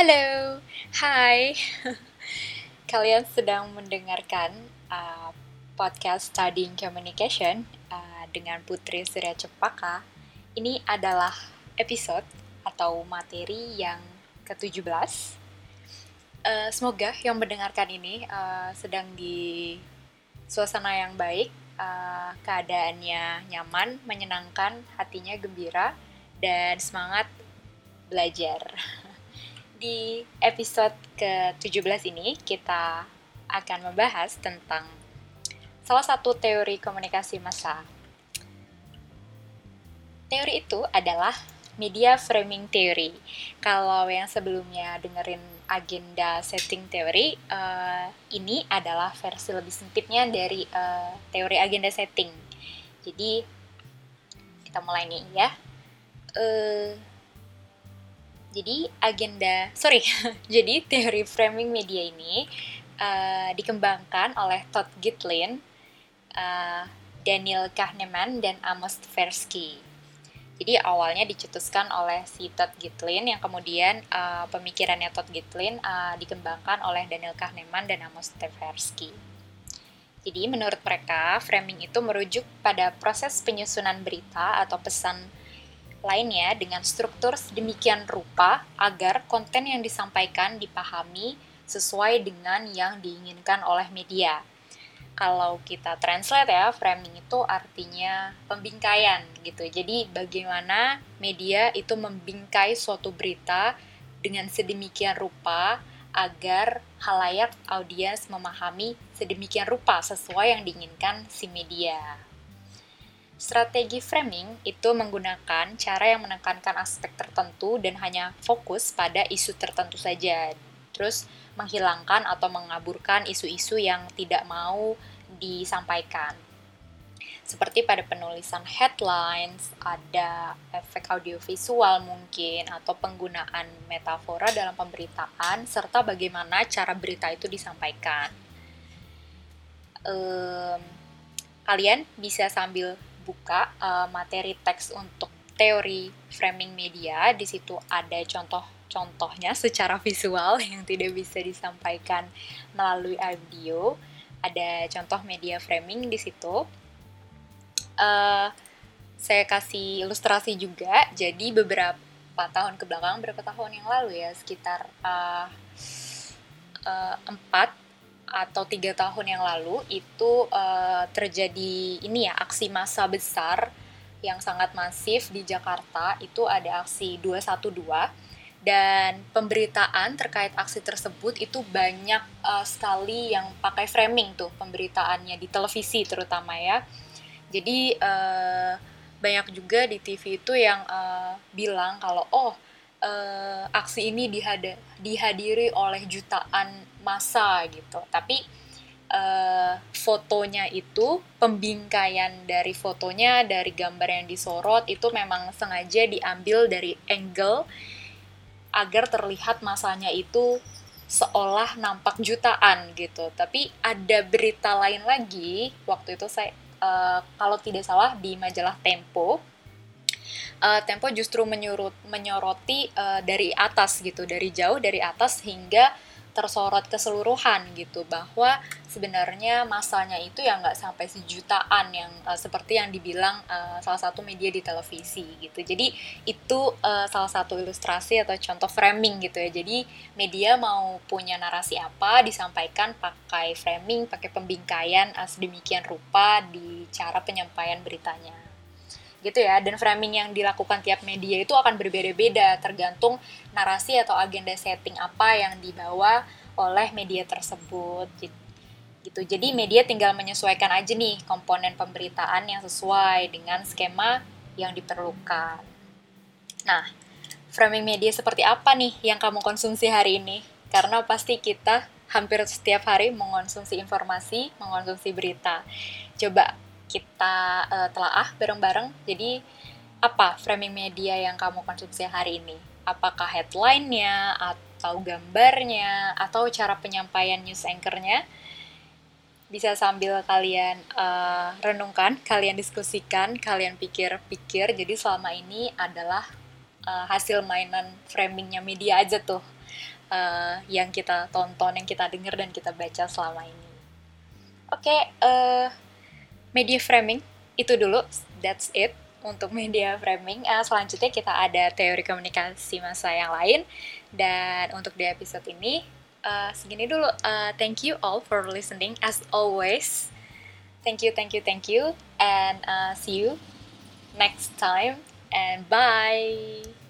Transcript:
Halo, hai. Kalian sedang mendengarkan uh, podcast Studying Communication uh, dengan Putri Surya Cepaka. Ini adalah episode atau materi yang ke-17. Uh, semoga yang mendengarkan ini uh, sedang di suasana yang baik, uh, keadaannya nyaman, menyenangkan, hatinya gembira, dan semangat belajar. Di episode ke-17 ini kita akan membahas tentang salah satu teori komunikasi massa. Teori itu adalah media framing theory. Kalau yang sebelumnya dengerin agenda setting teori, uh, ini adalah versi lebih sempitnya dari uh, teori agenda setting. Jadi kita mulai nih ya. Uh, jadi agenda, sorry, jadi teori framing media ini uh, dikembangkan oleh Todd Gitlin, uh, Daniel Kahneman, dan Amos Tversky. Jadi awalnya dicetuskan oleh si Todd Gitlin yang kemudian uh, pemikirannya Todd Gitlin uh, dikembangkan oleh Daniel Kahneman dan Amos Tversky. Jadi menurut mereka framing itu merujuk pada proses penyusunan berita atau pesan lainnya dengan struktur sedemikian rupa agar konten yang disampaikan dipahami sesuai dengan yang diinginkan oleh media. Kalau kita translate ya, framing itu artinya pembingkaian gitu. Jadi bagaimana media itu membingkai suatu berita dengan sedemikian rupa agar halayak audiens memahami sedemikian rupa sesuai yang diinginkan si media. Strategi framing itu menggunakan cara yang menekankan aspek tertentu dan hanya fokus pada isu tertentu saja. Terus menghilangkan atau mengaburkan isu-isu yang tidak mau disampaikan. Seperti pada penulisan headlines, ada efek audiovisual mungkin, atau penggunaan metafora dalam pemberitaan, serta bagaimana cara berita itu disampaikan. Um, kalian bisa sambil buka uh, materi teks untuk teori framing media, di situ ada contoh-contohnya secara visual yang tidak bisa disampaikan melalui audio. Ada contoh media framing di situ. Uh, saya kasih ilustrasi juga. Jadi beberapa tahun ke belakang, beberapa tahun yang lalu ya, sekitar uh, uh, 4 atau tiga tahun yang lalu itu uh, terjadi ini ya aksi massa besar yang sangat masif di Jakarta. Itu ada aksi 212 dan pemberitaan terkait aksi tersebut itu banyak uh, sekali yang pakai framing tuh pemberitaannya di televisi terutama ya. Jadi uh, banyak juga di TV itu yang uh, bilang kalau oh uh, aksi ini dihad dihadiri oleh jutaan masa gitu. Tapi uh, fotonya itu pembingkaian dari fotonya dari gambar yang disorot itu memang sengaja diambil dari angle agar terlihat masanya itu seolah nampak jutaan gitu. Tapi ada berita lain lagi waktu itu saya uh, kalau tidak salah di majalah Tempo uh, Tempo justru menyurut menyoroti uh, dari atas gitu, dari jauh dari atas hingga tersorot keseluruhan gitu. Bahwa sebenarnya masanya itu ya nggak sampai sejutaan yang uh, seperti yang dibilang uh, salah satu media di televisi gitu. Jadi itu uh, salah satu ilustrasi atau contoh framing gitu ya. Jadi media mau punya narasi apa disampaikan pakai framing pakai pembingkaian uh, sedemikian rupa di cara penyampaian beritanya gitu ya dan framing yang dilakukan tiap media itu akan berbeda-beda tergantung narasi atau agenda setting apa yang dibawa oleh media tersebut gitu. Jadi media tinggal menyesuaikan aja nih komponen pemberitaan yang sesuai dengan skema yang diperlukan. Nah framing media seperti apa nih yang kamu konsumsi hari ini? Karena pasti kita hampir setiap hari mengonsumsi informasi mengonsumsi berita. Coba kita uh, telaah bareng-bareng. Jadi apa framing media yang kamu konsumsi hari ini? Apakah headline-nya, atau gambarnya, atau cara penyampaian news anchor-nya? Bisa sambil kalian uh, renungkan, kalian diskusikan, kalian pikir-pikir. Jadi selama ini adalah uh, hasil mainan framingnya media aja tuh uh, yang kita tonton, yang kita dengar dan kita baca selama ini. Oke, okay, uh, media framing itu dulu, that's it untuk media framing. Uh, selanjutnya kita ada teori komunikasi masa yang lain dan untuk di episode ini uh, segini dulu. Uh, thank you all for listening as always. Thank you, thank you, thank you, and uh, see you next time. And bye.